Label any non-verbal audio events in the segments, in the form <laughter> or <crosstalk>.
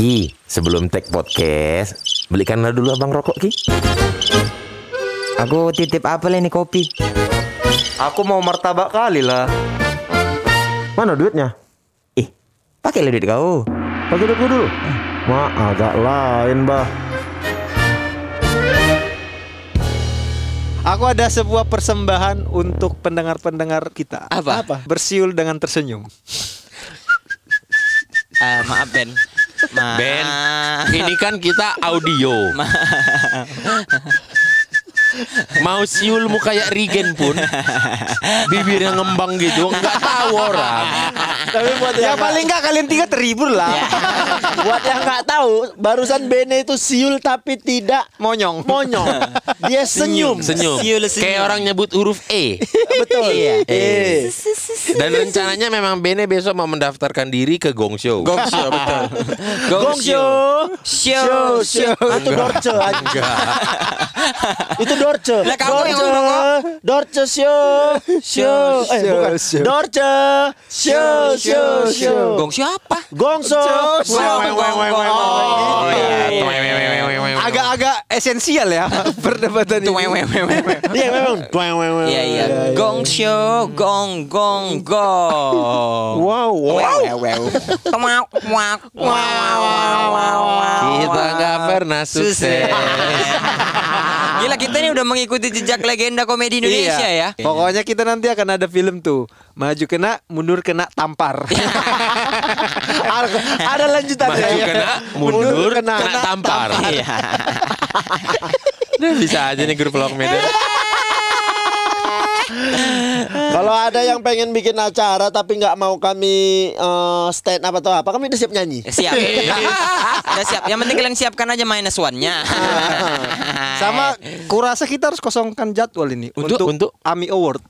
Ki, sebelum tag podcast, belikanlah dulu abang rokok Ki. Aku titip apa ini kopi? Aku mau martabak kali lah. Mana duitnya? Ih, pakai duit kau. Pakai duit dulu. Ma, agak lain bah. Aku ada sebuah persembahan untuk pendengar-pendengar kita. Apa? Bersiul dengan tersenyum. Ah, maaf Ben. Maaf. Ben, ini kan kita audio. Mau siulmu kayak Rigen pun Bibirnya ngembang gitu Nggak tahu orang Tapi buat Ya yang paling enggak kalian tiga terhibur lah. buat yang nggak tahu, barusan Bene itu siul tapi tidak Monyong. monyong. <laughs> Dia senyum. Senyum Siul senyum. Kayak orang nyebut huruf E Betul. Iya. Eh. Dan rencananya memang Bene besok mau mendaftarkan diri ke Gong Show Gong show betul. Gong show. Show. Show, show. Itu Dorce. Enggak Itu Dorce. Lah, kamu yang Dorce. ngomong kok. Dorce show. Show. Eh bukan. Dorce. Show, show, show. Gong siapa? Gong show. Iya, iya. Agak-agak esensial ya perdebatan ini. wewe wewe. Iya memang. Iya iya. Gong show, gong gong gong. Wow, wow. Wow wow. Wow wow wow wow. Kita nggak pernah sukses <laughs> Gila kita ini udah mengikuti jejak legenda komedi Indonesia Iya. ya. Pokoknya kita nanti akan ada film tuh. Maju kena, mundur kena, tampar. <laughs> Ada, ada lanjutannya. Maju kena, mundur, kena, tampar Iya. <laughs> Nah, Bisa aja nih grup vlog Medan <laughs> Kalau ada yang pengen bikin acara tapi nggak mau kami eh, stand up atau apa, kami udah siap nyanyi. Siap. Udah siap. Yang penting kalian siapkan aja minus one-nya. Sama kurasa kita harus kosongkan jadwal ini Untuk- untuk? AMI Award.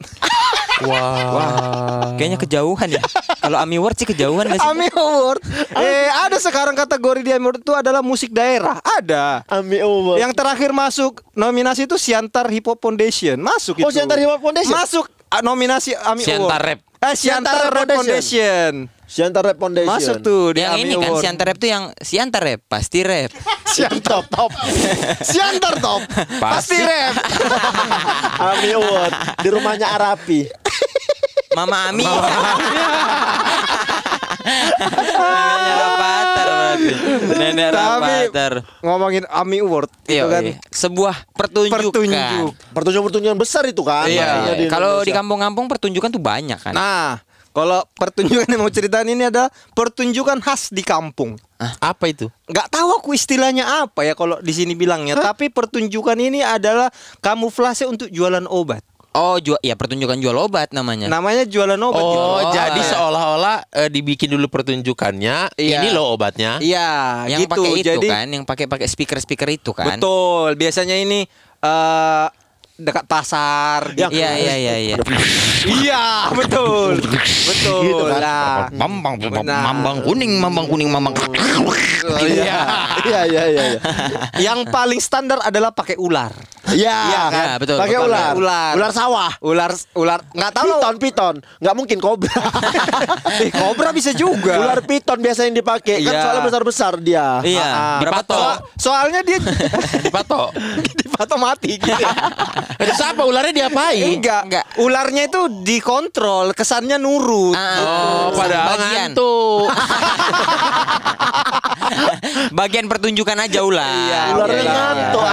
Wah Kayaknya kejauhan ya. Kalau Ami Award sih kejauhan gak sih? AMI Award. Eh, ada sekarang kategori di AMI Award itu adalah musik daerah. Ada. Ami Award. Yang terakhir masuk nominasi itu Siantar Hip Hop Foundation. Masuk itu. Oh, Siantar Hip Hop Foundation? Masuk nominasi AMI Siantar Award. Rap. Eh, Siantar, Siantar Rap Foundation. Siantar Rap Foundation. Masuk tuh di yang AMI ini kan. Siantar Rap tuh yang Siantar Rap, pasti rap. <laughs> Siantar top. <laughs> Siantar top. Pasti rap. <laughs> Ami Award di rumahnya Arapi. Mama Ami. Neneknya Rapater berarti. Nenek Rapater. ngomongin AMI Award itu Iya, kan iya. sebuah pertunjukan. pertunjuk. Pertunjukan-pertunjukan besar itu kan. Iya, Ada kalau di kampung-kampung pertunjukan tuh banyak kan. Nah, kalau pertunjukan yang mau ceritain ini adalah pertunjukan khas di kampung. Apa itu? Nggak tahu aku istilahnya apa ya kalau di sini bilangnya, tapi pertunjukan ini adalah kamuflase untuk jualan obat. Oh, jual ya pertunjukan jual obat namanya. Namanya jualan obat. Oh, Oh, jadi seolah-olah eh, dibikin dulu pertunjukannya. Iya. Ini loh obatnya. Iya, yang gitu. pakai itu Jadi kan, yang pakai pakai speaker-speaker itu kan. betul. Biasanya ini eh dekat pasar gitu. Iya, iya, iya, iya. Iya, betul. betul. Gitu kan. Nah, Mambang, Benar. mambang kuning, mambang kuning, mambang. iya. Iya, iya, iya. iya. Yang paling standar adalah pakai ular. Iya, Iya, kan? betul, Pakai ular. Ular. Ular sawah. Ular ular nggak tahu Piton, piton. Nggak mungkin kobra. <laughs> Eh, kobra bisa juga. ular piton biasa yang dipakai kan Iya. soalnya besar-besar dia. Iya, Ah, berapa dipatok. toh? Soalnya dia <laughs> Dipatok. <laughs> dipatok mati gitu. Terus apa ularnya diapain? Enggak, Enggak. Ularnya itu dikontrol, kesannya nurut. Oh, padahal bagian. ngantuk. <laughs> Bagian pertunjukan aja ular. Iya, Ularnya iya, ngantuk.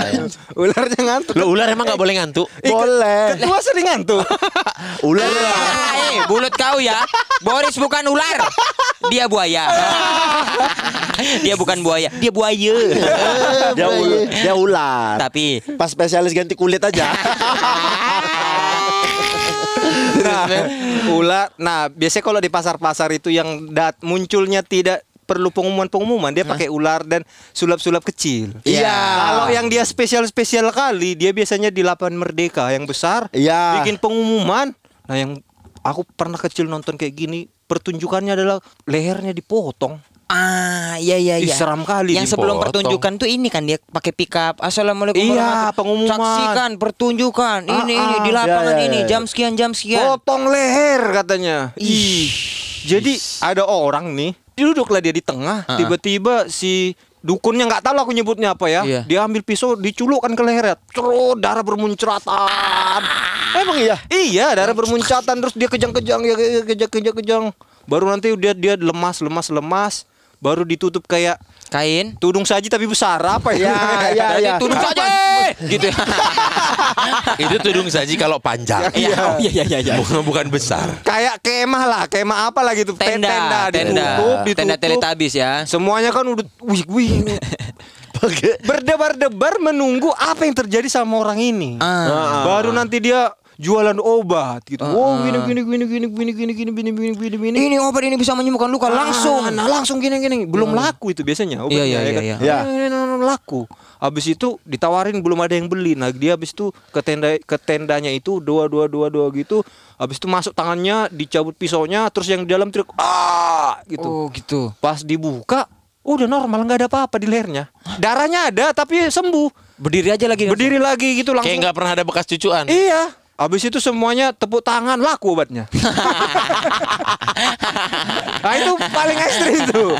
Ularnya ngantuk. Lo ular emang nggak boleh ngantuk? Boleh. Ketua sering ngantuk. <laughs> Ular. Ah, eh, bulut kau ya. Boris bukan ular. Dia buaya. <laughs> dia bukan buaya, dia buaya. dia, ul- dia ular. Tapi Pas spesialis ganti kulit aja. Nah, ular. Nah, biasanya kalau di pasar-pasar itu yang dat munculnya tidak perlu pengumuman-pengumuman, dia pakai ular dan sulap-sulap kecil. Iya. Kalau yang dia spesial-spesial kali, dia biasanya di Lapan Merdeka yang besar. Iya. Bikin pengumuman. Nah, yang aku pernah kecil nonton kayak gini, pertunjukannya adalah lehernya dipotong. Ah iya iya Ih, iya. seram kali Yang sebelum dipotong. pertunjukan tuh ini kan dia pakai pick up. Assalamualaikum Iya, pengumuman. Saksikan pertunjukan ini Ah, ini ah. di lapangan Iya, iya, ini iya. jam sekian jam sekian. Potong leher katanya. Ih. Jadi ada orang nih, duduklah dia di tengah, tiba-tiba si dukunnya nggak tahu aku nyebutnya apa ya. Iya. Dia ambil pisau, diculukkan ke lehernya. Terus darah bermuncratan. Emang iya? Iya, darah bermuncratan terus dia kejang-kejang ya kejang-kejang. Baru nanti dia dia lemas, lemas, lemas. Baru ditutup kayak Kain. tudung saji tapi besar apa ya? Ya, <laughs> ya, ya. tudung saja. <laughs> gitu. <laughs> Itu tudung saji kalau panjang. Iya, iya, iya, iya. Bukan, bukan besar. kayak kemah lah, kemah apa lagi tuh? Tenda, tenda, tenda, ditutup, ditutup. tenda teletabis ya. Semuanya kan udah wih wih berdebar-debar menunggu apa yang terjadi sama orang ini. Ah. Baru nanti dia jualan obat gitu. Oh, gini gini gini gini gini gini gini gini gini gini gini. Ini obat ini bisa menyembuhkan luka langsung. Ah, nah langsung gini gini. Belum laku itu biasanya obatnya Iya, iya, ya kan. iya, iya. Ah, laku. Habis itu ditawarin belum ada yang beli. Nah, dia habis itu ke tenda ke tendanya itu dua dua dua dua gitu. Habis itu masuk tangannya, dicabut pisaunya, terus yang di dalam trik ah gitu. Oh, gitu. Pas dibuka, udah normal nggak ada apa-apa di lehernya. Darahnya ada tapi sembuh. Berdiri aja lagi. Berdiri lagi gitu langsung. Kayak nggak pernah ada bekas cucuan. Iya. Habis itu semuanya tepuk tangan laku obatnya. <laughs> nah itu paling ekstrim tuh.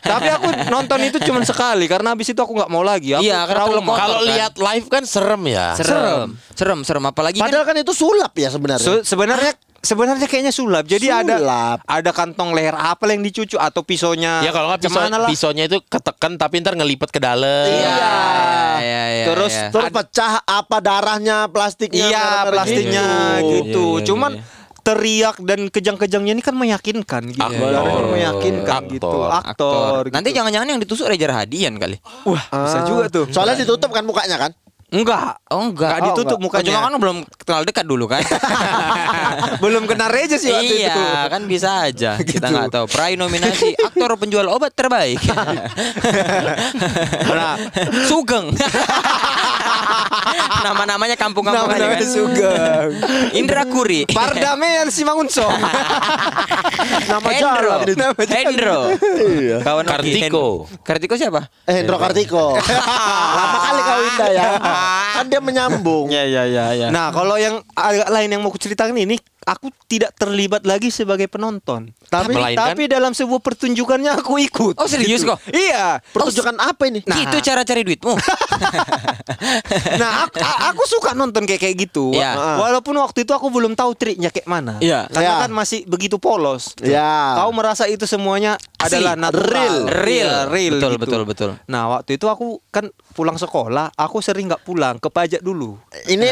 Tapi aku nonton itu cuma sekali karena habis itu aku nggak mau lagi. Aku Iya, karena. Kalau kan? lihat live kan serem ya. Serem. Serem, serem apalagi kan Padahal kan itu sulap ya sebenarnya. Se- sebenarnya sebenarnya kayaknya sulap. Jadi ada Sulap. ada kantong leher apa yang dicucu atau pisaunya. Ya kalau nggak pisau, lah. pisaunya itu ketekan tapi ntar ngelipet ke dalam. Iya, iya, iya. Terus iya. Terus pecah apa darahnya, plastiknya. Iya plastiknya gitu. gitu. Iya, iya, Cuman iya. teriak dan kejang-kejangnya ini kan meyakinkan gitu. Aktor. Darahnya meyakinkan Aktor. gitu. Aktor. gitu. Nanti jangan-jangan yang ditusuk Reza Rahadian kali. wah bisa juga tuh. Soalnya ditutup kan mukanya kan? Enggak. Oh enggak. Nggak ditutup Oh, mukanya. Cuma kan belum kenal dekat dulu kan. <laughs> Belum kena reja sih waktu iya, itu. kan bisa aja. <laughs> Kita Gitu. nggak tahu. Peraih nominasi aktor penjual obat terbaik. <laughs> Nah, Sugeng. Nama-namanya kampung-kampung namanya kan. Sugeng. Indra Kuri. Pardamean Simangunso. Nama Hendro. Nama. Hendro. Iya. Kawan. Kartiko. Kartiko siapa? Eh, Hendro Kartiko. Lama Indah ya. <laughs> Kan dia menyambung. iya iya iya. Nah, kalau yang agak lain yang mau kuceritakan ini, aku tidak terlibat lagi sebagai penonton. Tapi Melainkan- tapi dalam sebuah pertunjukannya aku ikut. Oh, serius kok? Iya. Pertunjukan apa ini? Nah. Itu cara cari duitmu. <laughs> Nah, aku, aku suka nonton kayak kayak gitu. Iya. Wa- Walaupun waktu itu aku belum tahu triknya kayak mana. Iya. Karena Iya. kan masih begitu polos. Ya. Kau merasa itu semuanya Asli. adalah natural, Real. Real. Iya, real Betul, gitu. betul, betul. Nah, waktu itu aku kan pulang sekolah, aku sering nggak pulang ke pajak dulu. Ini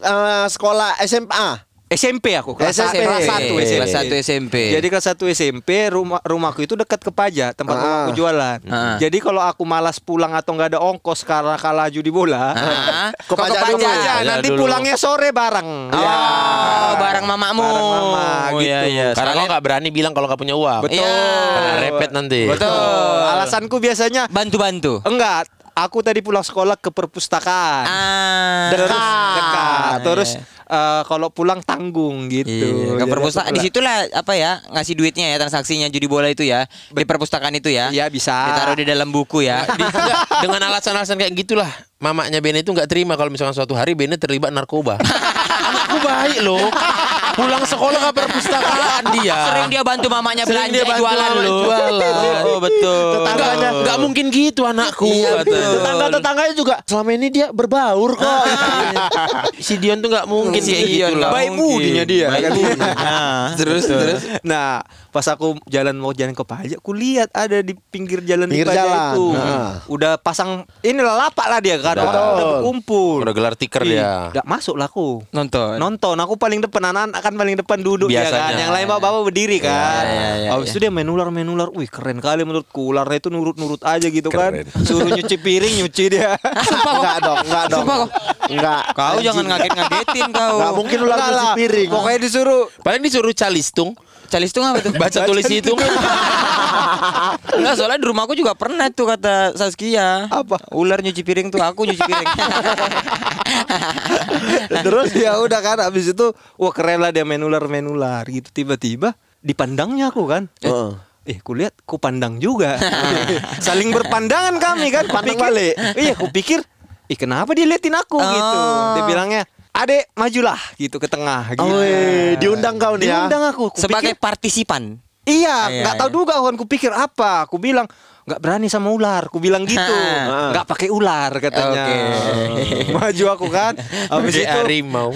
eh, sekolah SMA. SMP aku kelas SMP. kelas 1 SMP. Kelas satu SMP. Jadi kelas 1 SMP rumah rumahku itu dekat ke pajak tempat Ah. rumahku jualan. Ah. Jadi kalau aku malas pulang atau nggak ada ongkos karena kalah judi bola, Ah, <laughs> Ke dulu. pajak Pajak nanti dulu. pulangnya sore bareng. Oh, barang mamamu. Barang mama, Oh, gitu. Iya, iya. Karena lo nggak berani bilang kalau nggak punya uang. Betul. Iya. Karena repet nanti. Betul. Alasanku biasanya Bantu-bantu. enggak. Aku tadi pulang sekolah ke perpustakaan. Ah. Terus Dekat. dekat. Terus Iya. eh, kalau pulang tanggung gitu. Iya, ke Jadi perpustakaan aku di pulang. situlah apa ya ngasih duitnya ya transaksinya judi bola itu ya di perpustakaan itu ya. Iya, bisa. Ditaruh di dalam buku ya. <laughs> Di- enggak, dengan alasan-alasan kayak gitulah mamanya Bene itu nggak terima kalau misalkan suatu hari Bene terlibat narkoba. <laughs> Anakku baik loh. Pulang sekolah ke perpustakaan dia. Sering dia bantu mamanya Sering belanja dia bantu jualan loh. jualan. Oh betul. Tetangganya. Nggak, nggak mungkin gitu anakku. Iya. Tetangga-tetangganya juga selama ini dia berbaur kok. <laughs> Si Dion tuh nggak mungkin Si kayak gitu lah. Baik budinya dia. Baik kan? budi. Nah, terus terus. Nah, pas aku jalan mau jalan ke pajak, aku lihat ada di pinggir jalan Pinggir di pajak jalan. itu. Nah. Udah pasang inilah lapak lah dia kan. Udah. Udah, udah berkumpul. Udah gelar tikar Ih, dia. Nggak masuk lah aku. Nonton. Nonton, aku paling depan anak akan paling depan duduk ya kan. Biasanya. Yang lain bawa-bawa berdiri kan. iya, iya, Habis iya. itu dia main ular main ular. Wih, keren kali menurutku. Ularnya itu nurut-nurut aja gitu kan. Suruh nyuci piring, nyuci dia. Enggak dong, enggak dong. Sumpah. Enggak. Kau jangan ngaget-ngagetin kau. Enggak mungkin ular lah. piring. Pokoknya disuruh Paling disuruh calistung, Calis tuh apa tuh? baca tulis hitung. Enggak, soalnya di rumahku juga pernah tuh kata Saskia. Apa? Ular nyuci piring tuh aku nyuci piring. <laughs> Terus ya udah kan habis itu wah keren lah dia main ular main ular gitu tiba-tiba dipandangnya aku kan. Heeh. Eh, ku lihat ku pandang juga. <laughs> Saling berpandangan kami kan. Pandang Kupikir- balik. Iya, ku pikir, ih kenapa dia liatin aku gitu. Oh. Dia bilangnya, "Adek, majulah." gitu ke tengah gitu. Oh, weh, diundang kau nih ya. Diundang aku. Ku Sebagai pikir, partisipan. Iya, Iya, nggak tahu iya. juga kan kupikir apa. Aku bilang nggak berani sama ular. Ku bilang gitu. <laughs> Nggak pakai ular katanya. <laughs> Maju aku kan. <laughs> Habis Di itu harimau.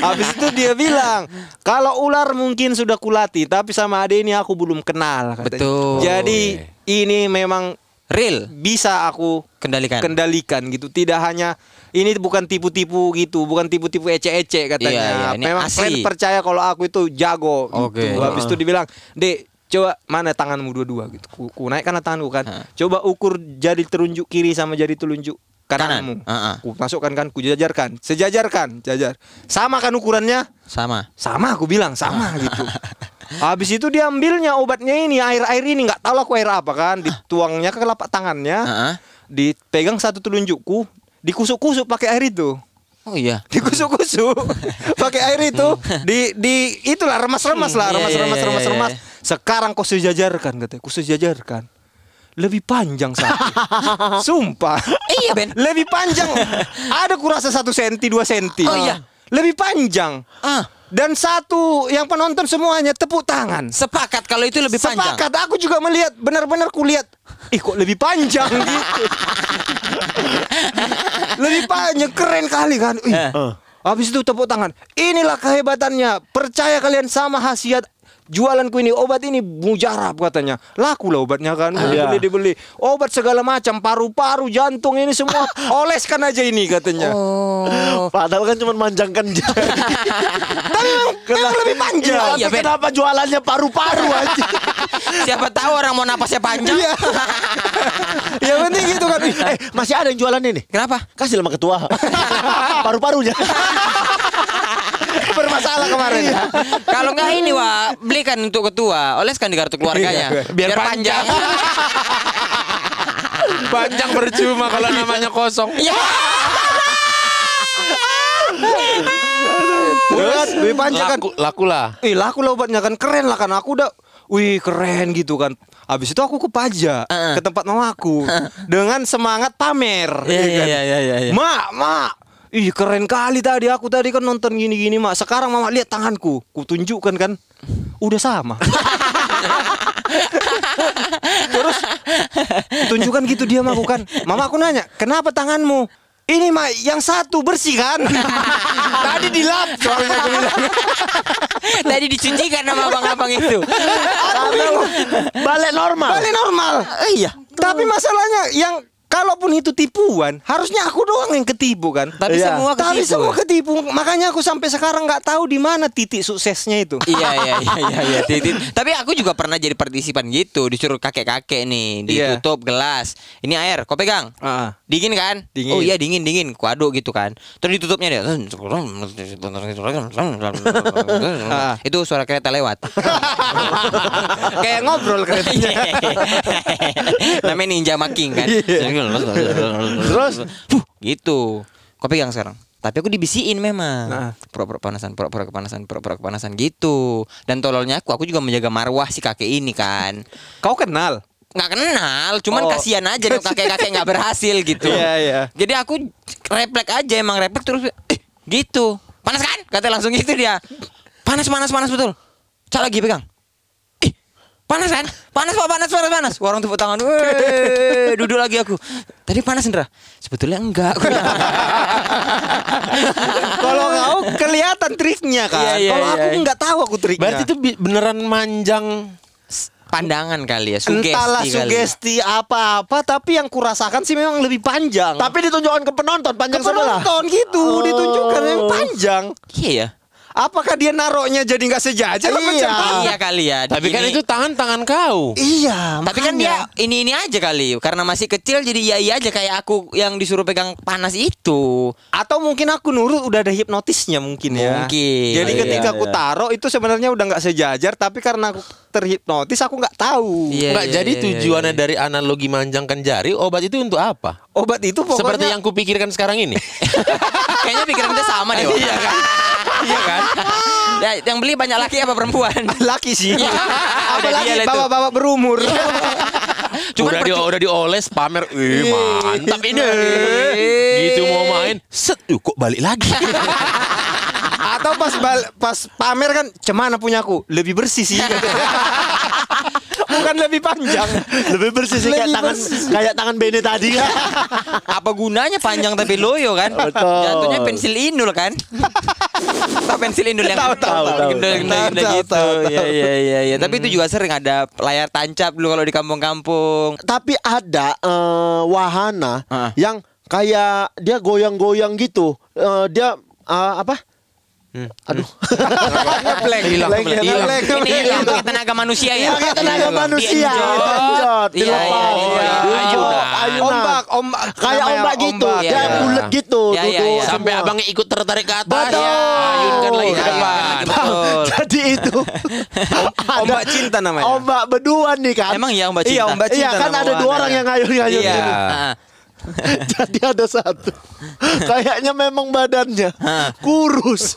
habis itu dia bilang, "Kalau ular mungkin sudah kulatih, tapi sama ade ini aku belum kenal." katanya. Betul. Jadi ini memang Real. bisa aku Kendalikan. kendalikan gitu. Tidak hanya ini bukan tipu-tipu gitu, bukan tipu-tipu ece-ece katanya. Iya, iya, ini Memang asli. percaya kalau aku itu jago. Oke. Gitu. Habis itu dibilang, "Dek, coba mana tanganmu dua-dua gitu." Ku, ku naikkan tanganku kan. Hah. Coba ukur jari telunjuk kiri sama jari telunjuk kananmu. Kanan. Heeh. Ku masukkan kan, ku jajarkan, sejajarkan, jajar. Sama kan ukurannya? Sama. Sama aku bilang sama gitu. <laughs> Habis itu dia ambilnya obatnya ini air-air ini nggak tahu aku air apa kan dituangnya ke telapak tangannya Heeh. dipegang satu telunjukku dikusuk-kusuk pakai air itu. Oh iya. dikusuk-kusuk <laughs> pakai air itu. Di di itulah remas-remas lah Iya, iya, remas-remas iya, remas-remas. sekarang kau sejajarkan katanya. Ku sejajarkan lebih panjang satu. <laughs> Sumpah. Iya, Ben. lebih panjang. Ada kurasa satu senti dua senti. Oh, iya. lebih panjang. Ah, dan satu yang penonton semuanya tepuk tangan. sepakat kalau itu lebih panjang. Sepakat. Aku juga melihat benar-benar kulihat ih kok lebih panjang? gitu. <laughs> lebih panjang keren kali kan. Ih. Eh. Habis itu tepuk tangan. Inilah kehebatannya. Percaya kalian sama khasiat jualanku ini obat ini mujarab katanya laku lah obatnya kan Iya. dibeli dibeli obat segala macam paru-paru jantung ini semua <laughs> oleskan aja ini katanya Oh. Padahal kan cuma manjangkan jari. <laughs> tapi memang, lebih panjang Iya, Iya, tapi kenapa jualannya paru-paru <laughs> aja? Siapa tahu orang mau napasnya panjang. Iya. yang penting gitu kan Ih, eh, masih ada yang jualan ini. Kenapa? Kasih sama ketua. Paru-parunya. <laughs> bermasalah kemarin Kalau nggak ini wah belikan untuk ketua, oleskan di kartu keluarganya. Iya, biar, panjang. Panjang <laughs> percuma kalau namanya kosong. Ya. <laughs> Terus lebih panjang kan Laku, laku lah. Ih laku lah obatnya kan keren lah kan aku udah Wih keren gitu kan Habis itu aku ke pajak Heeh. Ke tempat mamaku Dengan semangat pamer Iya, ya iya, kan? iya, iya, iya. Mak, mak Ih keren kali tadi aku tadi kan nonton gini-gini mak. Sekarang mama lihat tanganku Ku tunjukkan kan Udah sama. <laughs> Terus Tunjukkan gitu dia mah bukan? Mama aku nanya Kenapa tanganmu? Ini mak yang satu bersih kan? <laughs> Tadi dilap soalnya. Aku bilang <laughs> Tadi dicucikan sama abang-abang itu. Balik normal. Balik normal. Iya. Tapi masalahnya yang Kalaupun itu tipuan, harusnya aku doang yang ketipu kan. Tapi Iya. semua ketipu. Tapi semua ketipu. Makanya aku sampai sekarang nggak tahu di mana titik suksesnya itu. <laughs> iya iya iya iya iya titit. Tapi aku juga pernah jadi partisipan gitu, disuruh kakek-kakek nih, Iya. ditutup gelas. Ini air, kau pegang. Ah. Dingin kan? Dingin. Oh iya dingin dingin, ku aduk gitu kan. Terus ditutupnya dia. Itu suara kereta lewat. <laughs> Kayak ngobrol keretanya. <laughs> Namanya ninja making kan. <laughs> Terus? Puh, gitu. Kau pegang sekarang. Tapi aku dibisiin memang. Nah. Pura-pura kepanasan, pura-pura kepanasan, pura-pura kepanasan gitu. Dan tololnya aku, aku juga menjaga marwah si kakek ini kan. Kau kenal? nggak kenal, cuman Oh. kasihan aja dong kakek-kakek nggak berhasil gitu. Iya, iya. Jadi aku refleks aja emang refleks terus eh, gitu. Panas kan? Kata langsung gitu dia. Panas panas panas betul. Cak lagi pegang. Panas kan? Panas pak panas panas panas. Warung tepuk tangan. Weh, duduk lagi aku. Tadi panas Indra. Sebetulnya enggak. <laughs> Kalau kau kelihatan triknya kan. Iya, iya, Kalau aku iya. nggak tahu aku triknya. Berarti itu beneran manjang. Pandangan kali ya, sugesti Entahlah kali. sugesti apa-apa, tapi yang kurasakan sih memang lebih panjang. Tapi ditunjukkan ke penonton ke panjang sebelah. penonton gitu, Oh. ditunjukkan yang panjang. Iya ya. Apakah dia naroknya jadi nggak sejajar? Iya. Iya kali ya. Tapi kan Ini- itu tangan tangan kau. Iya, Tapi kan dia ini ini aja kali karena masih kecil jadi iya iya aja kayak aku yang disuruh pegang panas itu. Atau mungkin aku nurut udah ada hipnotisnya mungkin ya. Mungkin. Jadi Iya, ketika aku iya. taruh itu sebenarnya udah nggak sejajar, tapi karena aku terhipnotis aku nggak tahu. Iya, Enggak, iya, jadi iya, tujuannya dari analogi manjangkan jari, obat itu untuk apa? Obat itu pokoknya Seperti yang kupikirkan sekarang ini. <laughs> Kayaknya pikiran kita sama deh. Iya kan? Iya kan? Ya, yang beli banyak laki apa perempuan? <laughs> laki sih. Iya. Ada Apalagi bapak-bapak berumur. Cuman udah di, udah dioles pamer, eh mantap ini. Iya. gitu mau main, set, uh, kok balik lagi. <laughs> Atau pas bal- pas pamer kan cemana punya aku lebih bersih sih <laughs> bukan lebih panjang Lebih bersih sih kayak tangan kayak tangan Bene tadi kan. <laughs> Apa gunanya panjang tapi loyo kan? Betul. Jatuhnya pensil inul kan? Tahu pensil inul yang Tahu, tahu, tahu. gitu. Iya iya iya iya. Tapi itu juga sering ada layar tancap dulu kalau di kampung-kampung. Tapi ada eh, wahana Ah. yang kayak dia goyang-goyang gitu. Eh, dia eh, apa? Aduh. <laughs> ngepleng Hilang, hilang. Ini yang pakai tenaga manusia ya. Pakai tenaga manusia. Iya, dilepas. iya, iya. Ayunan. Ombak ombak Kayak ombak gitu. ombak. Iya, Dia iya. bulat gitu. Iya, iya, iya. Sampai abangnya ikut tertarik ke atas. Betul. Ya, ayunkan lagi ke Iya, depan. iya, betul. Jadi itu <laughs> ombak cinta namanya ombak berdua nih kan. Emang iya Mbak Cinta? Iya, Mbak Iya Cinta kan nama ada dua wahananya. orang yang ngayun-ngayun Iya. <laughs> Jadi ada satu Kayaknya memang badannya Kurus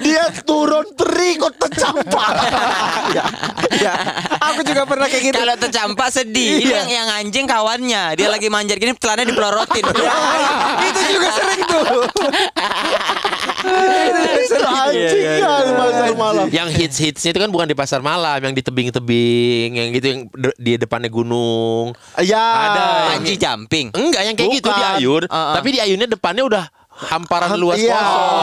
Dia turun terikut tercampak Iya. <laughs> aku juga pernah kayak gitu Kalau tercampak sedih. Iya. yang yang anjing kawannya. Dia lagi manjat gini celana dipelorotin. <laughs> itu juga sering tuh Itu anjing kan pasar malam Yang hits-hitsnya itu kan bukan di pasar malam, yang di tebing-tebing, yang gitu yang de- di depannya gunung. Ya Ada. Anjing jumping. Enggak, yang kayak gitu Bukan. di ayun, Ah, ah. tapi di ayunnya depannya udah hamparan luas iya. kosong.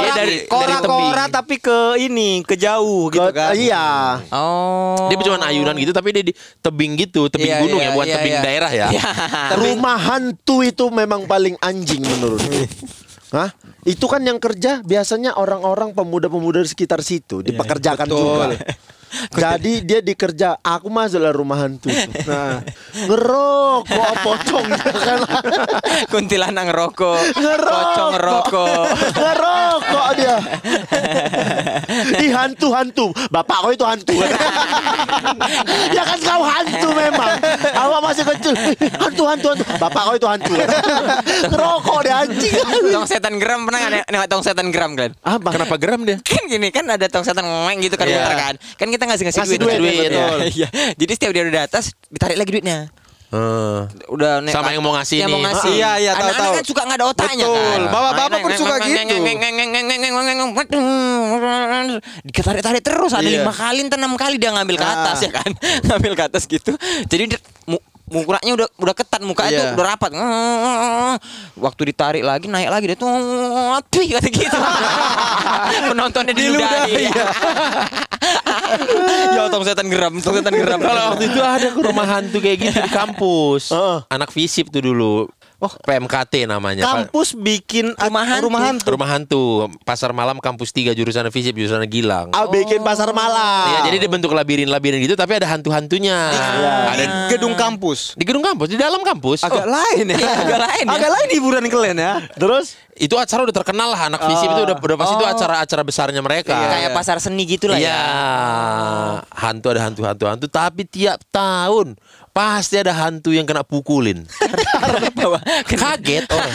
Dia dari dari tebing. kora-kora tapi ke ini ke jauh gitu Ke- kan Iya Oh. Dia cuma ayunan gitu tapi dia di tebing gitu, tebing Iya, gunung iya, ya, bukan iya, tebing iya. daerah ya. Iya. <laughs> Rumah hantu itu memang paling anjing menurutku <laughs> Hah? Itu kan yang kerja biasanya orang-orang pemuda-pemuda di sekitar situ dipekerjakan betul. juga. <laughs> Jadi dia dikerja, aku masuklah rumah hantu. Nah, ngerokok pocongnya kan. Kuntilanak ngerokok. Ngerokok. Pocong ngerokok. ngerokok dia. Ih hantu-hantu. Bapak kau itu hantu. <laughs> ya kan kau hantu memang. Awak masih kecil. Hantu-hantu hantu. Bapak kau itu hantu. <laughs> ngerokok dia anjing. tong setan geram pernah nggak nengok tong setan geram kan? Apa? Kenapa geram dia? Kan gini kan ada tong setan ngeng gitu kan muter kan. Kan kita ngasih ngasih Ngasih duit. duit, duit. betul. Iya. Jadi setiap dia udah di atas ditarik lagi duitnya. Eh, Udah nek- Sama yang mau ngasih yang mau ngasih. Iya, iya, tahu, tahu. kan suka nggak ada otaknya Betul. kan. Bapak-bapak pun suka gitu. Ditarik-tarik terus ada Iya. lima kali, enam kali dia ngambil ke Ah. atas ya kan, <laughs> ngambil ke atas gitu. Jadi mukanya udah udah ketat mukanya Iya. tuh udah rapat. <laughs> Waktu ditarik lagi naik lagi dia tuh api kata gitu. <laughs> Penontonnya diludahi. Diludahi, <laughs> ya tong setan geram, tong setan geram. Kalau waktu itu ada ke rumah hantu kayak gitu di kampus. Anak visip tuh dulu. Oh, PMKT namanya. Kampus bikin Rumah hantu. rumah hantu Rumah hantu, pasar malam kampus 3 jurusan visip, jurusan Gilang. Ah, bikin pasar malam. Iya, jadi dia bentuk labirin-labirin gitu tapi ada hantu-hantunya. Ada di gedung kampus di gedung kampus, di dalam kampus. agak lain ya Iya, agak lain ya. agak lain hiburan kalian ya Terus Itu acara udah terkenal lah anak visip itu udah udah pasti itu acara-acara besarnya mereka. Kayak pasar seni gitu lah Iya, ya. hantu ada hantu-hantu hantu tapi tiap tahun pasti ada hantu yang kena pukulin. <laughs> Kaget orang.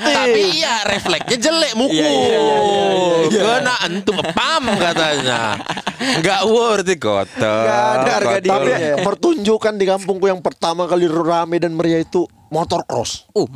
tapi iya refleksnya jelek mukul. Kena entum pam katanya. Enggak worth it kotor. Ada harga tapi Iya. pertunjukan di kampungku yang pertama kali rame dan meriah itu motor cross. Oh,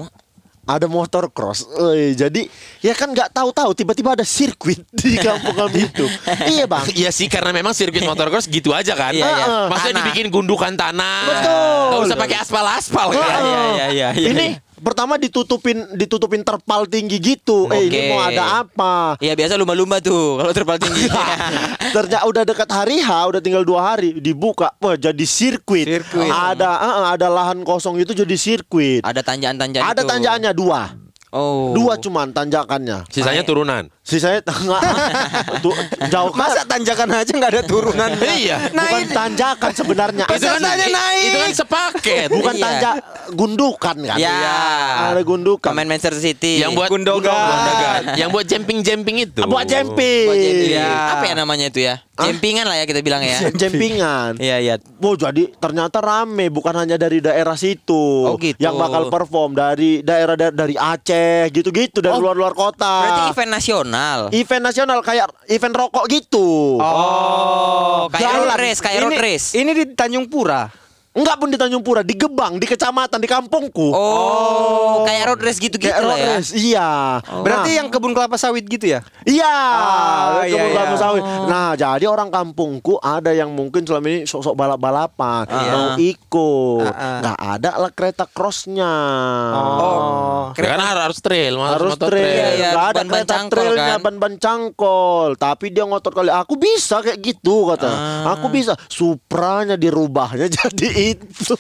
Ada motor cross. Eh, jadi ya kan nggak tahu-tahu tiba-tiba ada sirkuit <laughs> di kampung kami itu. <laughs> iya bang. Iya sih karena memang sirkuit motocross gitu aja kan. Iya, iya. Maksudnya Tanah. dibikin gundukan tanah. Betul. Gak usah pakai aspal-aspal kan. Iya, iya, iya, iya. Ini pertama ditutupin ditutupin terpal tinggi gitu. Eh Oke. ini mau ada apa? Iya biasa lumba-lumba tuh kalau terpal tinggi. <laughs> Ternyata udah dekat hari H, udah tinggal dua hari dibuka, wah jadi sirkuit. Sirkuit. Ada eh, eh, ada lahan kosong itu jadi sirkuit. Ada tanjakan-tanjakan Ada itu. tanjakannya dua, Oh. dua cuman tanjakannya. Sisanya turunan. Sisanya tengah <laughs> tuh, jauh masa tanjakan aja nggak ada turunan Iya. bukan tanjakan sebenarnya. Itu kan, Pesertanya i- naik. itu kan sepaket. bukan Iya. tanjak gundukan kan? Ya. Ada gundukan. Pemain Manchester City. Yang buat Gundogan. Gundogan. Yang buat jumping-jumping itu. buat jumping. Buat jumping. Iya. Apa ya namanya itu ya? Jempingan lah ya kita bilang ya. <laughs> Jumpingan. Iya, iya. Oh jadi ternyata rame bukan hanya dari daerah situ Oh, gitu. yang bakal perform dari daerah da- dari Aceh gitu-gitu dari Oh, luar-luar kota. Berarti event nasional. Event nasional kayak event rokok gitu. Oh, kayak road race, kayak road Ini- race. ini di Tanjung Pura Enggak pun di Tanjung Pura, di Gebang, di kecamatan, di kampungku. Oh, kayak road race gitu-gitu Kayak lah road ya. race, Iya. Berarti Nah, yang kebun kelapa sawit gitu ya? Iya, Ah, kebun iya, kelapa iya. sawit. Nah, jadi orang kampungku ada yang mungkin selama ini sok-sok balap-balapan, mau ikut. Ah, ah. Nggak ada lah kereta crossnya. Oh. Ya kan harus, harus trail, harus, harus motor trail, Iya, iya, nggak ada ban-ban kereta cangkol trailnya, kan. ban-ban cangkol. Tapi dia ngotot kali, aku bisa kayak gitu kata. Ah. Aku bisa. Supranya dirubahnya <laughs> jadi itu.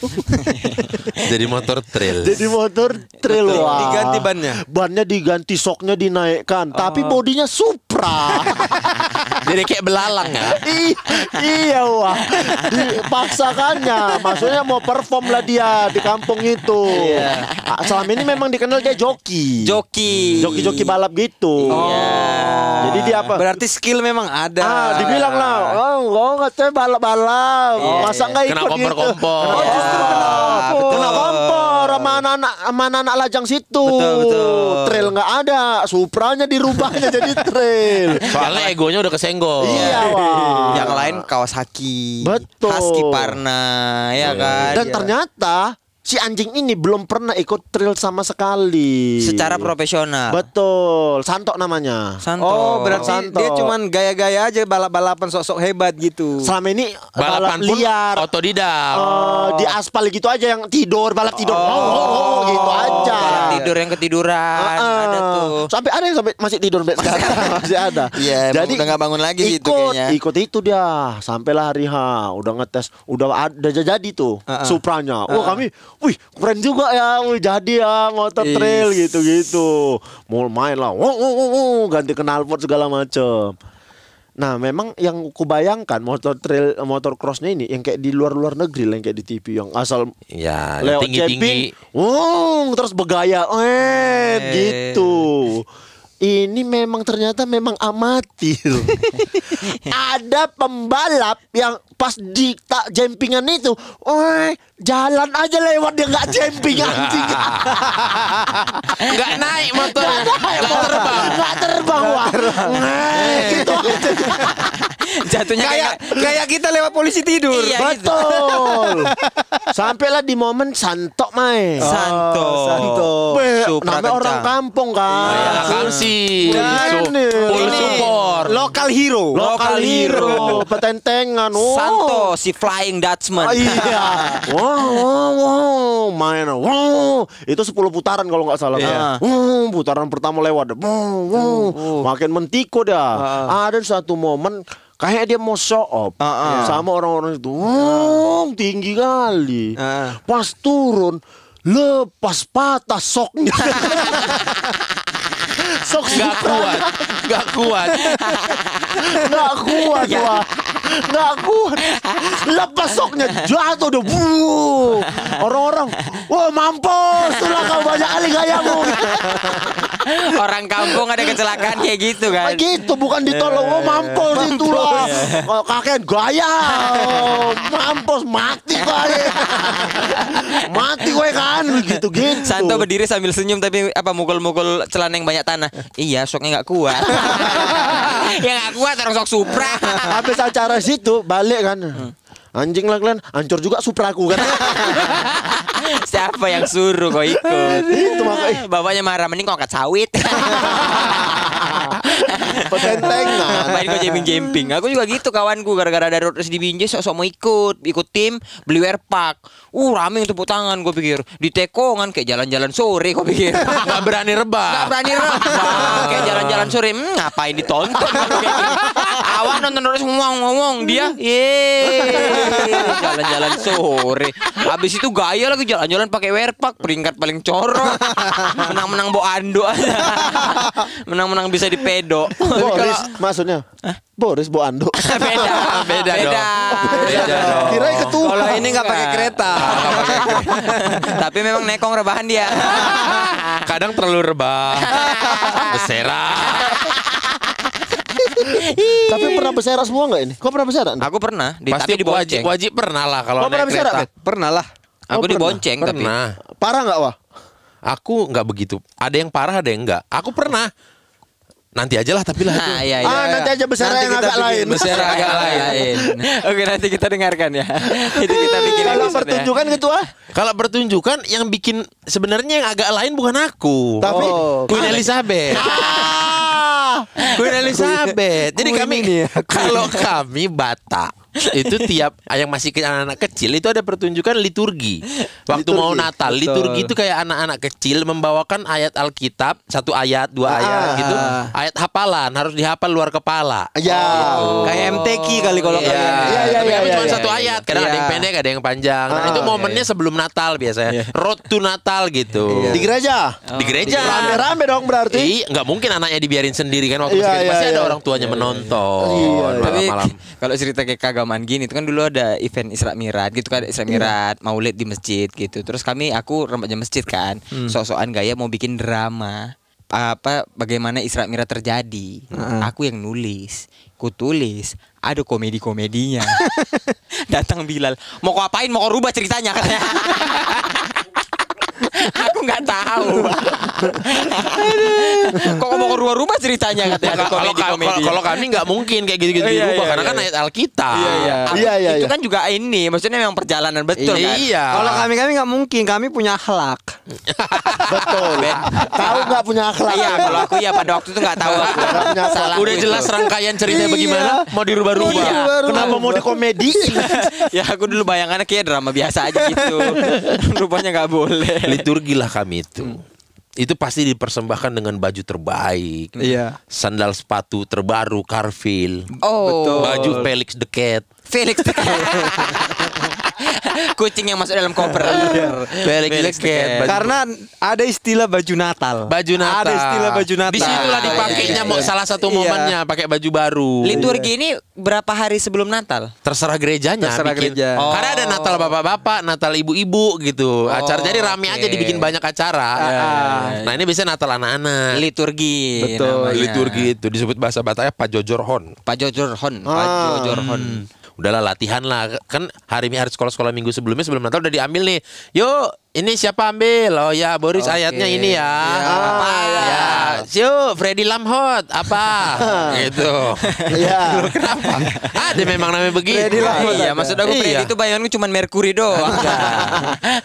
<laughs> Jadi motor trail. jadi motor trail Betul. wah. Diganti bannya? Bannya diganti, soknya dinaikkan. Tapi bodinya Supra. <laughs> Jadi kayak belalang ya. <laughs> I- iya wah dipaksakannya maksudnya mau perform lah dia di kampung itu Ah, selama ini memang dikenal dia joki Joki. joki-joki balap gitu Iya. Jadi dia apa Berarti skill memang ada. Ah, dibilang lah, oh, oh katanya balap-balap, masa nggak Kena ikut kompor-kompor. gitu? Oh, justru kena kompor, kena kompor sama anak-anak, sama anak lajang situ. Betul, betul. Trail nggak ada, Supranya dirubahnya <laughs> jadi trail. Soalnya egonya udah kesenggol. Iya, wah. Yang lain Kawasaki. Betul. Husky Parna, ya kan. Dan ternyata si anjing ini belum pernah ikut trail sama sekali. secara profesional. Betul, Santok namanya. Santo. Oh, berarti Santo. dia cuman gaya-gaya aja balap-balapan sok-sok hebat gitu. Selama ini Balapan balap pun liar. otodidak. Eh, di aspal gitu aja yang tidur balap tidur oh, oh, oh, gitu aja Balap tidur yang ketiduran Ah, ada tuh. sampai ada yang sampai masih tidur sampai sekarang <laughs> masih ada Iya, emang udah nggak bangun lagi ikut kayaknya. ikut itu dia sampailah hari H udah ngetes udah ada jadi tuh Ah, ah. Supranya wah kami wih keren juga ya wih jadi ya motor Is. trail gitu gitu mau main lah wow, wow, wow, wow, ganti knalpot segala macem Nah, memang yang kubayangkan motor trail motor crossnya ini yang kayak di luar-luar negeri lah, yang kayak di TV yang asal Ya, lewat tinggi-tinggi. camping, wow, terus bergaya, eh, gitu. Ini memang ternyata memang amatir. <laughs> Ada pembalap yang pas di tak jempingan itu, oh, jalan aja lewat dia nggak jemping anjing. <laughs> Enggak naik motor. Nggak terbang, nggak terbang wah. Nah, gitu aja. <laughs> Jatuhnya Kayak kayak kita lewat polisi tidur. Iya, gitu. Betul. <laughs> Sampailah di momen santok main. Santo. Santo. Be, Supra namanya orang kampung kan. Ya, Kamsi. Su- nih. Full Ini. support. Lokal hero. Lokal hero, petentengan. Oh. Santo si Flying Dutchman. Ah, iya. <laughs> Wow, wow, wow. Main. Wow. Itu 10 putaran kalau nggak salah. Iya. Wow, putaran pertama lewat. Wow, wow. Makin mentiko dah. Ada satu momen kayak dia mau show off Ah, ah. sama orang-orang itu. Wow, tinggi kali. Ah. Pas turun lepas patah soknya. <laughs> Sok Supra. kuat. Enggak kuat. Nggak kuat wah Nggak kuat Lepas soknya jatuh deh Wuh. Orang-orang Wah mampus Itulah kau banyak kali gayamu Orang kampung ada kecelakaan kayak gitu kan. Kayak gitu bukan ditolong Oh mampus itulah Oh, Kakek gaya Oh, Mampus mati kali Mati gue kan Gitu-gitu Santo berdiri sambil senyum tapi apa mukul-mukul celana yang banyak tanah. Iya, soknya nggak kuat. <laughs> ya nggak kuat orang sok Supra. <laughs> Habis acara situ Balik kan Anjing lah kalian Hancur juga supraku kan <laughs> Siapa yang suruh kau ikut? Itu makanya Bapaknya marah mending kau angkat sawit. <laughs> Petentengan <laughs> Main kau jemping-jemping. Aku juga gitu kawanku gara-gara ada road race di Binjai sok-sok mau ikut, ikut tim beli wear pack. Uh, rame yang tepuk tangan gue pikir. Di tekongan kayak jalan-jalan sore kau pikir. <laughs> Enggak berani Gak rebah. berani rebah Kayak jalan-jalan sore hmm, Ngapain ditonton Awak nonton terus ngomong-ngomong. Dia Jalan-jalan sore. Habis itu gaya lagi jalan-jalan pakai wear pack Peringkat paling corok Menang-menang bo ando Menang-menang bisa dipedo Boris maksudnya? Boris Bu Ando Beda Beda dong. Beda dong. Kirain ketua. Kalau ini nggak pakai kereta. <laughs> Tapi memang nekong rebahan dia. Kadang terlalu rebah. <laughs> Bersera. <laughs> Tapi pernah berserak semua nggak ini? Kau pernah berserak? Aku pernah di, Pasti Tapi wajib wajib pernah lah kalau Kau pernah naik berserak, kereta. Pernah lah. Aku Oh, pernah? dibonceng tapi Pernah. Parah nggak wah? Aku nggak begitu. Ada yang parah, ada yang enggak. Aku pernah. nanti aja lah tapi lah. Nah, <laughs> iya, iya. Ah, nanti aja besar Nanti yang agak lain. Besar <laughs> agak lain. Oke, nanti kita dengarkan ya. Itu kita bikin Kalau ya. pertunjukan ketua, Kalau pertunjukan yang bikin sebenarnya yang agak lain bukan aku. tapi Queen Elizabeth. Queen Elizabeth. Jadi Queen kami ini ya, kalau kami Batak itu tiap yang masih ke anak-anak kecil itu ada pertunjukan liturgi. Waktu Liturgi, mau Natal, betul. liturgi itu kayak anak-anak kecil membawakan ayat Alkitab, satu ayat, dua ayat Ah. gitu. Ayat hafalan harus dihafal luar kepala. ya. Kayak MTQ kali kalau Iya, kalian. Iya, iya, tapi iya, kami iya, cuma iya, satu iya. ayat. Kadang ada yang pendek, ada yang panjang. Nah, Ah, itu momennya sebelum Natal biasanya. Road to Natal gitu. Di gereja. Di gereja. Rame-rame dong berarti. Iya, nggak mungkin anaknya dibiarin sendiri kan waktu kecil. iya, Pasti ada iya. orang tuanya menonton Iya, malam-malam. kalau cerita kayak keagamaan gini itu kan dulu ada event Isra Mi'raj gitu kan Isra Mi'raj Maulid di masjid gitu. Terus kami aku remaja masjid kan, sok-sokan gaya mau bikin drama apa bagaimana Isra Mi'raj terjadi. Aku yang nulis, ku tulis, ada komedi-komedinya. <laughs> Datang Bilal, mau kau apain? Mau kau rubah ceritanya katanya. <laughs> aku nggak tahu. Kok mau kau rubah-rubah ceritanya katanya Kalau komedi-komedi. kalau kami nggak mungkin kayak gitu-gitu Iya, dirubah iya, karena iya. kan ayat Alkitab. Iya, iya. Iya, iya, Itu kan juga ini, maksudnya memang perjalanan betul kan. Iya. Kalau kami kami nggak mungkin, kami punya akhlak. <laughs> Betul. Tahu nggak punya akhlak. Iya, kalau aku ya pada waktu itu nggak tahu aku. Salah Udah jelas rangkaian ceritanya bagaimana mau dirubah-rubah. Iya. Kenapa mau dikomedi? <laughs> ya aku dulu bayangannya kayak drama biasa aja gitu. <laughs> Rupanya nggak boleh. <laughs> Liturgi lah kami itu. Itu pasti dipersembahkan dengan baju terbaik. Iya. Sandal sepatu terbaru Carville. Oh, Baju Felix the Cat. Felix <laughs> <laughs> Kucing yang masuk dalam koper. The Cat. Baju- Karena ada istilah baju Natal. baju Natal. Ada istilah baju Natal. Di situlah Ah, dipakainya iya, iya, mau iya. salah satu Iya. momennya pakai baju baru. Liturgi ini berapa hari sebelum Natal? Terserah gerejanya Terserah bikin. gereja. Oh. Karena ada Natal bapak-bapak, Natal ibu-ibu gitu. Acara jadi rame aja dibikin banyak acara. Nah, ini biasanya Natal anak-anak. Liturgi. Betul. namanya. Liturgi itu disebut bahasa Bataknya Pajojorhon. Pak Jojorhon, Pak Ah. Jojorhon. Udahlah latihan lah kan hari hari sekolah-sekolah minggu sebelumnya sebelum Natal udah diambil nih. Yuk ini siapa ambil? Oh ya Boris Oke. ayatnya ini ya. Ya, apa ya. ya? Yuk Freddy Lamhot apa? <laughs> gitu. Iya. <laughs> Kenapa? Ada memang namanya begitu. Freddy Lamhot Iya, maksud aku Freddy Iya. itu bayanganku cuma Mercury doang.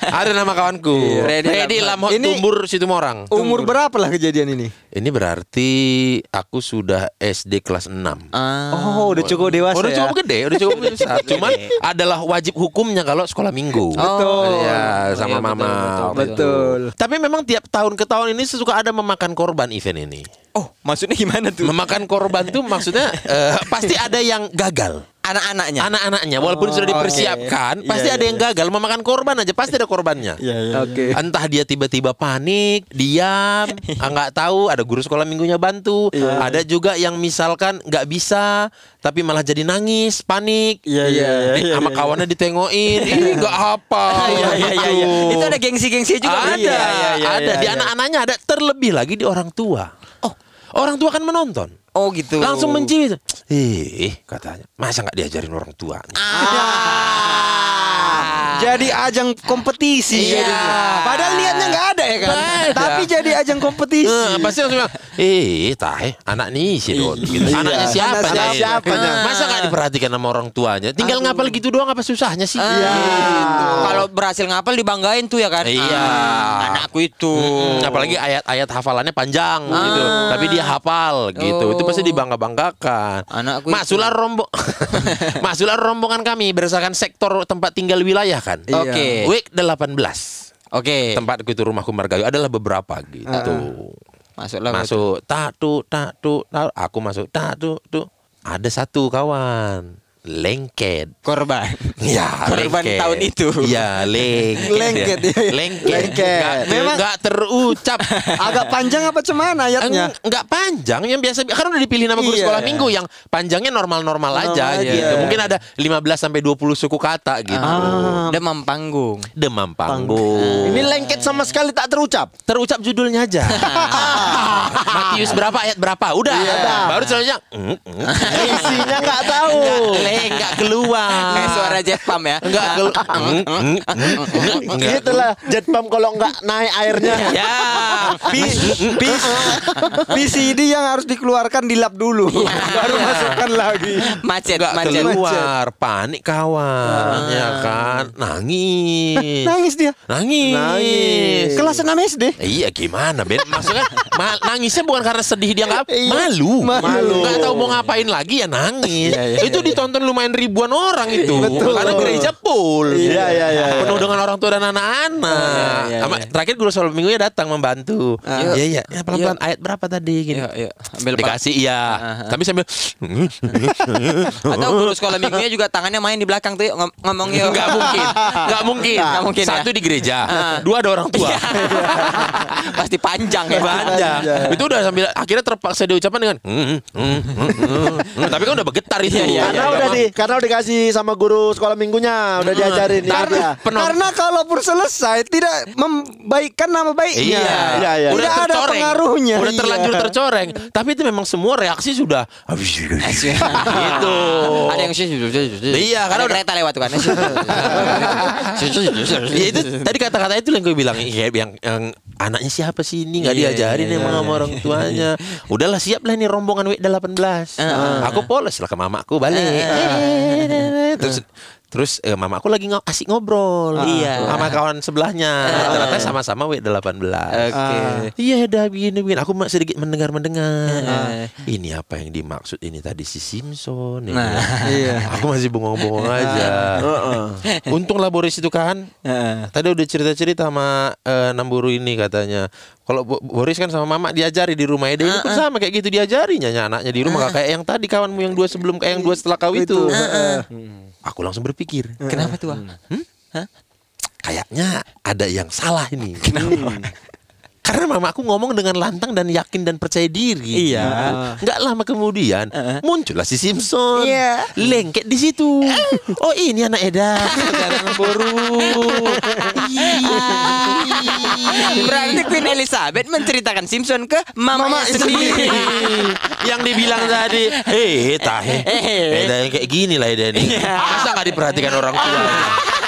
Ada nama kawanku. Freddy Freddy Lamhot. Lamhot Ini- Tumbur Situmorang. Umur berapa lah kejadian ini? Ini berarti aku sudah SD kelas 6. Ah. Oh, udah cukup dewasa udah ya. cukup gede, udah cukup besar. <laughs> Cuman adalah wajib hukumnya kalau sekolah minggu. Betul. Ya, sama Iya, betul, mama. betul, betul. Tapi memang tiap tahun ke tahun ini suka ada memakan korban event ini. Oh, maksudnya gimana tuh? Memakan korban tuh maksudnya eh, pasti ada yang gagal. Anak-anaknya. Anak-anaknya walaupun sudah dipersiapkan, pasti ada yang gagal memakan korban aja, pasti ada korbannya. Oke. Entah dia tiba-tiba panik, diam, <laughs> nggak tahu. Ada guru sekolah minggunya bantu. Ada juga yang misalkan nggak bisa, tapi malah jadi nangis, panik. Iya, iya, iya, Eh, iya, sama iya. kawannya ditengokin, <laughs> ih nggak apa. Iya, iya, iya, iya. Itu ada gengsi-gengsi juga. Ada, Iya, iya, iya, ada iya, di iya. anak-anaknya ada. Terlebih lagi di orang tua. Oh, orang tua kan menonton. Oh gitu. Langsung mencium. Eh, katanya, masa nggak diajarin orang tua? Jadi ajang kompetisi Iya. Padahal niatnya nggak ada ya kan. Nggak ada. Tapi jadi ajang kompetisi. Eh, pasti langsung bilang, eh, tahe, anak nih si Don. Gitu. Anaknya siapa? Anak nih? siapanya? Eh, Masa nggak diperhatikan sama orang tuanya? Tinggal ngapal gitu doang apa susahnya sih? Iya. Kalau berhasil ngapal dibanggain tuh ya kan. Iya. Ah, anakku itu. Mm, apalagi ayat-ayat hafalannya panjang gitu, tapi dia hafal gitu. Itu pasti dibangga-banggakan. Anakku itu. Masuklah rombong, <laughs> masuklah rombongan kami berdasarkan sektor tempat tinggal wilayah kan. Oke. Week 18 Oke. Tempatku itu rumahku Margayo adalah beberapa gitu. Masuklah. masuk tak tu tak tu aku masuk tak tu tu ada satu kawan lengket Korban. <laughs> ya Korban lengket. tahun itu. ya lengket Lengket, iya, iya. lengket Lengket. Nggak- Memang- nggak terucap <laughs> Agak panjang apa cuman ayatnya? Nggak panjang yang biasa kan udah dipilih nama guru Iya. sekolah minggu yang panjangnya normal-normal aja aja. gitu mungkin ada 15 sampai 20 suku kata gitu Ah. Demam panggung. demam panggung Ini lengket sama sekali tak terucap. terucap judulnya aja <laughs> Matius berapa ayat berapa udah Iya. baru selanjutnya mm, mm. Isinya nggak tahu. Eh, enggak keluar. Kayak suara jet pump ya. Enggak keluar. Itulah jet pump kalau nggak naik airnya. <laughs> Ya. PCD <laughs> yang harus dikeluarkan dilap dulu baru masukkan lagi Macet, Enggak macet. keluar, panik kawan, ya kan, nangis, nangis dia nangis, Nangis. kelas 6 SD Iya gimana Ben? Maksudnya ma- nangisnya bukan karena sedih dia nggak malu, Malu. nggak tahu mau ngapain lagi ya nangis. itu ditonton lumayan ribuan orang <laughs> itu, karena gereja full, Iya, iya, iya, iya. penuh dengan orang tua dan anak-anak. iya, Sama- iya. Terakhir guru soal minggunya datang membantu. Yuk. Iya iya, ya, pelan-pelan ayat berapa tadi? Gini. Iya, iya. Ambil. Dikasih iya, tapi sambil <laughs> Atau guru sekolah minggunya juga tangannya main di belakang tuh ngomong yuk. Nggak mungkin, nggak mungkin. Nggak mungkin, ya? Satu di gereja, Ah. dua ada orang tua. <laughs> Pasti panjang ya. Panjang. Itu udah sambil akhirnya terpaksa diucapkan dengan "Hmm, hmm, hmm, hmm, hmm." Tapi kan udah bergetar itu. Iya, iya, Karena udah di karena udah dikasih sama guru sekolah minggunya, udah diajarin ya. karena, Penom- karena kalaupun selesai tidak membaikkan nama baiknya Iya, Iya, iya. Tidak ada tercoreng. pengaruhnya. Udah Iya. terlanjur tercoreng. Tapi itu memang semua reaksi sudah gitu. Ada yang sih. Iya, karena Ada udah- kereta lewat kan. <laughs> Ya itu tadi kata-kata itu yang gue bilang ya, yang, yang anaknya siapa sih ini nggak Iya, diajarin iya, emang sama orang tuanya. Udahlah siap lah nih rombongan WD 18. Aku polos lah ke mamaku balik. <laughs> Terus Terus eh, mamaku lagi ngo- asik ngobrol Iya. sama kawan sebelahnya. Ternyata sama-sama W 18. Oke. Iya dah begini begini. Aku sedikit mendengar mendengar. Ini apa yang dimaksud ini tadi si Simpson. ya. Nah. Iya. Aku masih bengong-bengong aja. Untunglah Boris itu kan. Tadi udah cerita-cerita sama eh, Namburu ini katanya. Kalau Bo- Boris kan sama Mama diajari di rumah Ede ini pun sama kayak gitu diajarinya ya, anaknya di rumah. Nggak kayak yang tadi kawanmu yang dua sebelum kayak yang dua setelah kau itu. Hmm. Aku langsung berpikir, Kenapa tuh? Bang? kayaknya ada yang salah ini. Karena mama aku ngomong dengan lantang dan yakin dan percaya diri. Iya. Nggak lama kemudian muncullah si Simpson. Iya. Lengket di situ. <laughs> Oh ini anak Eda. Sekarang baru. Berarti Queen Elizabeth menceritakan Simpson ke mamanya Mama sendiri. yang dibilang tadi, eh tahe, Eh. Eda yang kayak gini lah Eda nih. Masa nggak diperhatikan orang tua? <laughs>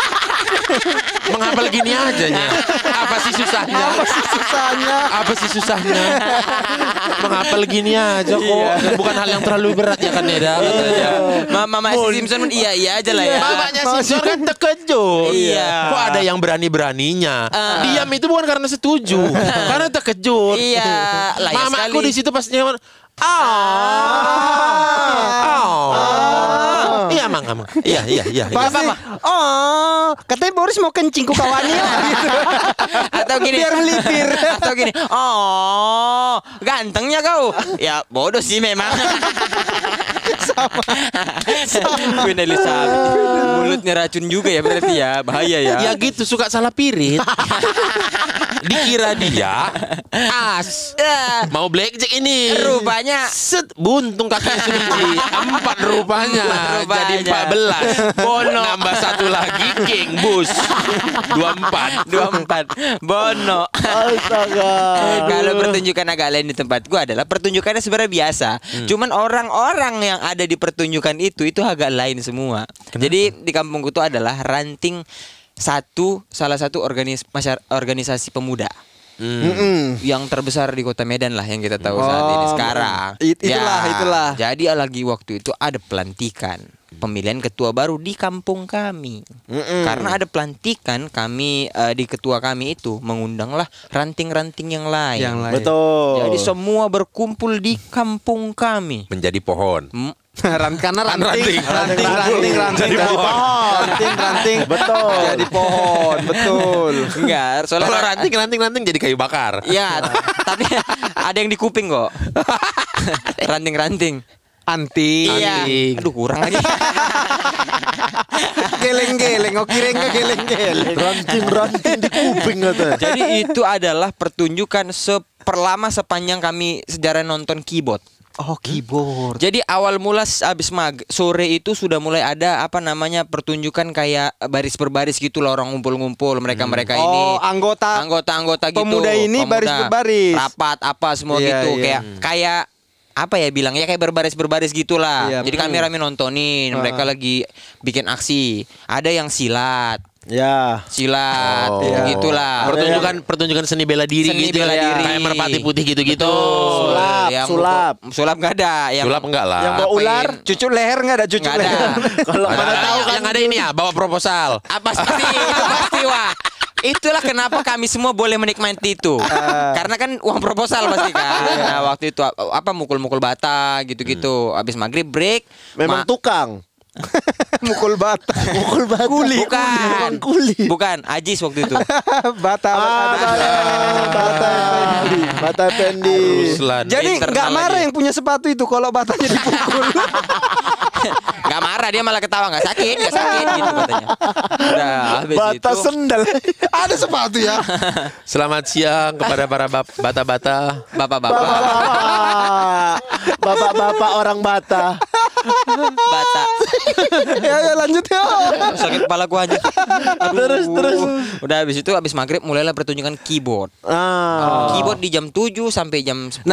Menghafal gini aja nya. Apa sih susahnya? Apa sih susahnya Apa sih susahnya? Menghafal gini aja kok. Bukan hal yang terlalu berat ya kan Eda katanya. Mama Mama si Simpson iya iya aja lah ya. Mamanya Simpson kan terkejut. Iya. Kok ada yang berani-beraninya? Diam itu bukan karena setuju, karena terkejut. Iya, <laughs> Mamaku sekali. di situ pas nyaman. Ah. Oh. Iya, Mang. Iya, iya, iya. iya. Pasti, oh katanya Boris mau kencing ku kawannya gitu. <laughs> Atau gini. biar melipir Atau gini. Oh, gantengnya kau. Ya bodoh sih memang. sama. sama. Queen Elizabeth. Mulutnya racun juga ya berarti ya. Bahaya ya. Ya gitu suka salah pirit. <laughs> Dikira dia as. Mau blackjack ini. Rupanya Set buntung kakinya sebiji Empat rupanya, Rupanya. Jadi empat belas Bono Nambah satu lagi King Bus Dua empat 24 Bono Astaga. Kalau pertunjukan agak lain di tempatku adalah pertunjukannya sebenarnya biasa. Cuman orang-orang yang ada di pertunjukan itu itu agak lain semua. Jadi di kampungku itu adalah ranting satu salah satu organis masyar- organisasi pemuda Mm-mm. yang terbesar di kota Medan lah yang kita tahu saat ini Oh, sekarang. it- itulah, itulah. Jadi lagi waktu itu ada pelantikan pemilihan ketua baru di kampung kami. Karena ada pelantikan kami eh, di ketua kami itu mengundanglah ranting-ranting yang lain. Yang lain. Betul. Jadi semua berkumpul di kampung kami. Menjadi pohon Hmm, <laughs> Ran- karena ranting, ranting. ranting, ranting, ranting, Jadi pohon. ranting, ranting, Betul. jadi pohon, betul. <laughs> Enggak, soalnya Kalau ranting ranting ranting jadi kayu bakar Ya, tapi ada yang di kuping kok. <laughs> Ranting-ranting. Anting, Iya. Aduh kurang lagi. geleng-geleng, oh kira enggak geleng-geleng. Ranting-ranting di kuping katanya. Jadi itu adalah pertunjukan seperlama sepanjang kami sejarah nonton keyboard. Oh keyboard. Jadi awal mula abis mag sore itu sudah mulai ada apa namanya pertunjukan kayak baris berbaris gitu loh orang ngumpul-ngumpul mereka-mereka ini. Oh, anggota anggota-anggota gitu. pemuda ini baris berbaris. Rapat apa semua Iya, gitu iya. kayak kayak apa ya bilang ya kayak berbaris berbaris gitulah. Iya, Jadi kami rame nontonin, mereka lagi bikin aksi. Ada yang silat, Ya. silat, Oh. gitulah. Pertunjukan pertunjukan seni bela diri Seni gitu bela ya. diri. Kayak merpati putih gitu-gitu. Sulap, Yang sulap. sulap nggak ada. Yang Sulap enggak lah. Yang bawa ular. Cucu leher nggak ada cucu leher. <laughs> Kalau mana tahu kan yang ada ini ya, bawa proposal. apa pasti itu pasti wah. Itulah kenapa kami semua boleh menikmati itu. Karena kan uang proposal pasti kan. Nah, waktu itu apa mukul-mukul bata gitu-gitu. Habis maghrib break. memang ma- tukang. <laughs> Mukul bata. Mukul bata. Kuli, bukan. Kuli. Bukan, Ajis waktu itu. <laughs> bata. Ah, bata Pendi. Bata Pendi. Ruslan. Jadi nggak marah lagi. yang punya sepatu itu kalau batanya dipukul. <laughs> Gak marah dia malah ketawa nggak sakit, nggak sakit gitu katanya. Udah habis Bata itu. sendal. ada sepatu ya. Selamat siang kepada para bata-bata. Bapak-bapak. Bapak-bapak orang Bata. Bata. <laughs> ya, ya lanjut ya. Sakit kepala gua aja. Aduh. Terus, terus. Udah habis itu habis maghrib mulailah pertunjukan keyboard. Ah. Keyboard di jam 7 sampai jam 10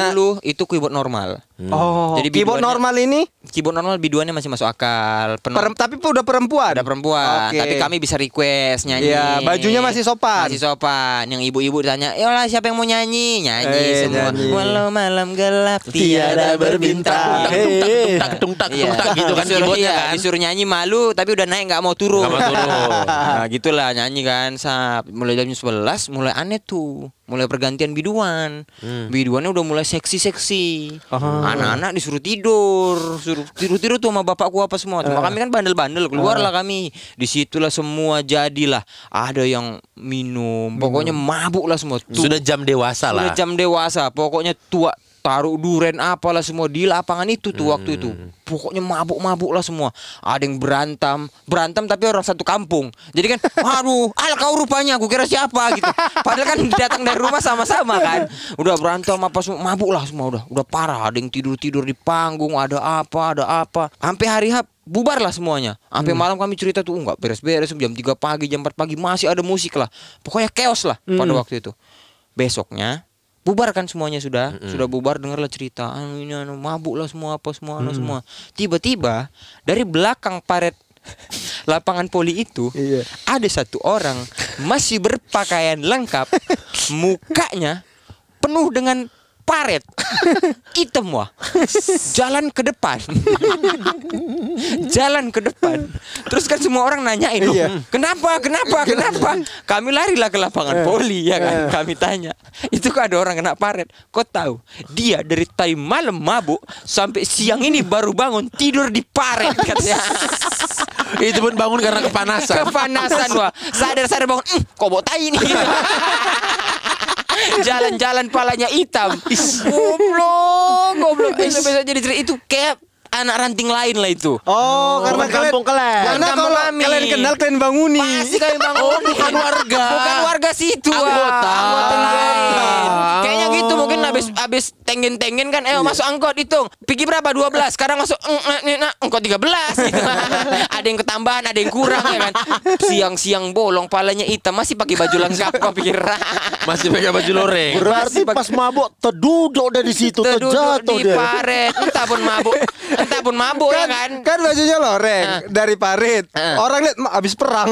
itu keyboard normal. Oh, Jadi keyboard normal ini Keyboard normal biduannya masih masuk akal. Penuh. per- tapi udah perempuan. ada perempuan, Oke. tapi kami bisa request nyanyi. Iya, bajunya masih sopan. Masih sopan. Yang ibu-ibu ditanya, "Ya lah siapa yang mau nyanyi?" Nyanyi Eh, semua. nyanyi. Walau malam gelap tiada berbintang. Hei. Tak tung tak tung tak gitu kan disuruh, keyboardnya iya, kan. disuruh nyanyi malu tapi udah naik nggak mau turun. Nggak mau turun. <laughs> nah, gitulah nyanyi kan sap. Mulai jam 11 mulai aneh tuh. Mulai pergantian biduan. Hmm. Biduannya udah mulai seksi-seksi. Anak-anak disuruh tidur, suruh tidur-tidur tuh sama bapakku apa semua. Cuma kami kan bandel-bandel keluarlah kami. Di situlah semua jadilah. Ada yang minum, pokoknya mabuk lah semua. Tuh, Sudah jam dewasa lah. jam dewasa, pokoknya tua taruh duren apalah semua di lapangan itu tuh waktu itu. Pokoknya mabuk-mabuk lah semua. Ada yang berantem, berantem tapi orang satu kampung. Jadi kan, <laughs> aduh, al kau rupanya, aku kira siapa gitu. Padahal kan <laughs> datang dari rumah sama-sama kan. Udah berantem apa semua, mabuk lah semua udah, udah parah. Ada yang tidur-tidur di panggung, ada apa, ada apa. Sampai hari H bubar lah semuanya. Sampai malam kami cerita tuh enggak beres-beres jam 3 pagi, jam 4 pagi masih ada musik lah. Pokoknya chaos lah pada waktu itu. Besoknya bubar kan semuanya sudah. Sudah bubar dengarlah cerita. Anu ini anu mabuk lah semua apa semua anu semua. Tiba-tiba dari belakang paret <laughs> lapangan poli itu Iya. ada satu orang masih berpakaian lengkap <laughs> mukanya penuh dengan paret <laughs> hitam wah. Jalan ke depan. Jalan ke depan. Terus kan semua orang nanyain "Loh, Iya. kenapa kenapa kenapa? Kami larilah ke lapangan poli ya kan? kami tanya. Itu kok ada orang kena paret kau tahu? Dia dari tadi malam mabuk sampai siang ini baru bangun tidur di paret katanya. <laughs> Itu pun bangun karena kepanasan. kepanasan wah. Sadar sadar bangun "Hmm, kok bawa tai ini <laughs> <laughs> jalan-jalan palanya hitam. Goblok goblok. Itu bisa jadi cerita. Itu kayak anak ranting lain lah itu Oh, karena Bukan kalian kampung kalian. Karena Kampung kalau kami. kalian kenal kalian banguni. Pasti kami bangun. Oh, bukan warga. Bukan warga situ. wah. Anggota. Anggota lain. Ah. Kayaknya gitu mungkin habis habis tengen-tengen kan eh masuk angkot hitung. Pergi berapa? 12. Sekarang masuk "Mm, mm, nak, angkot 13 gitu. <laughs> ada yang ketambahan, ada yang kurang ya kan. Siang-siang bolong palanya hitam masih pakai baju lengkap kok <laughs> pikir. Masih pakai baju loreng. Berarti pas mabuk terduduk udah di situ, terjatuh di dia. paret. Entah pun mabuk. <laughs> Entah pun mabuk ya kan. Kan, kan bajunya loreng dari parit. Ah. Orang lihat "Ma, habis perang.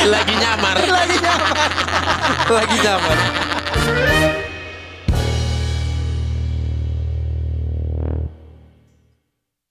Lagi nyamar. Lagi nyamar. Lagi nyamar.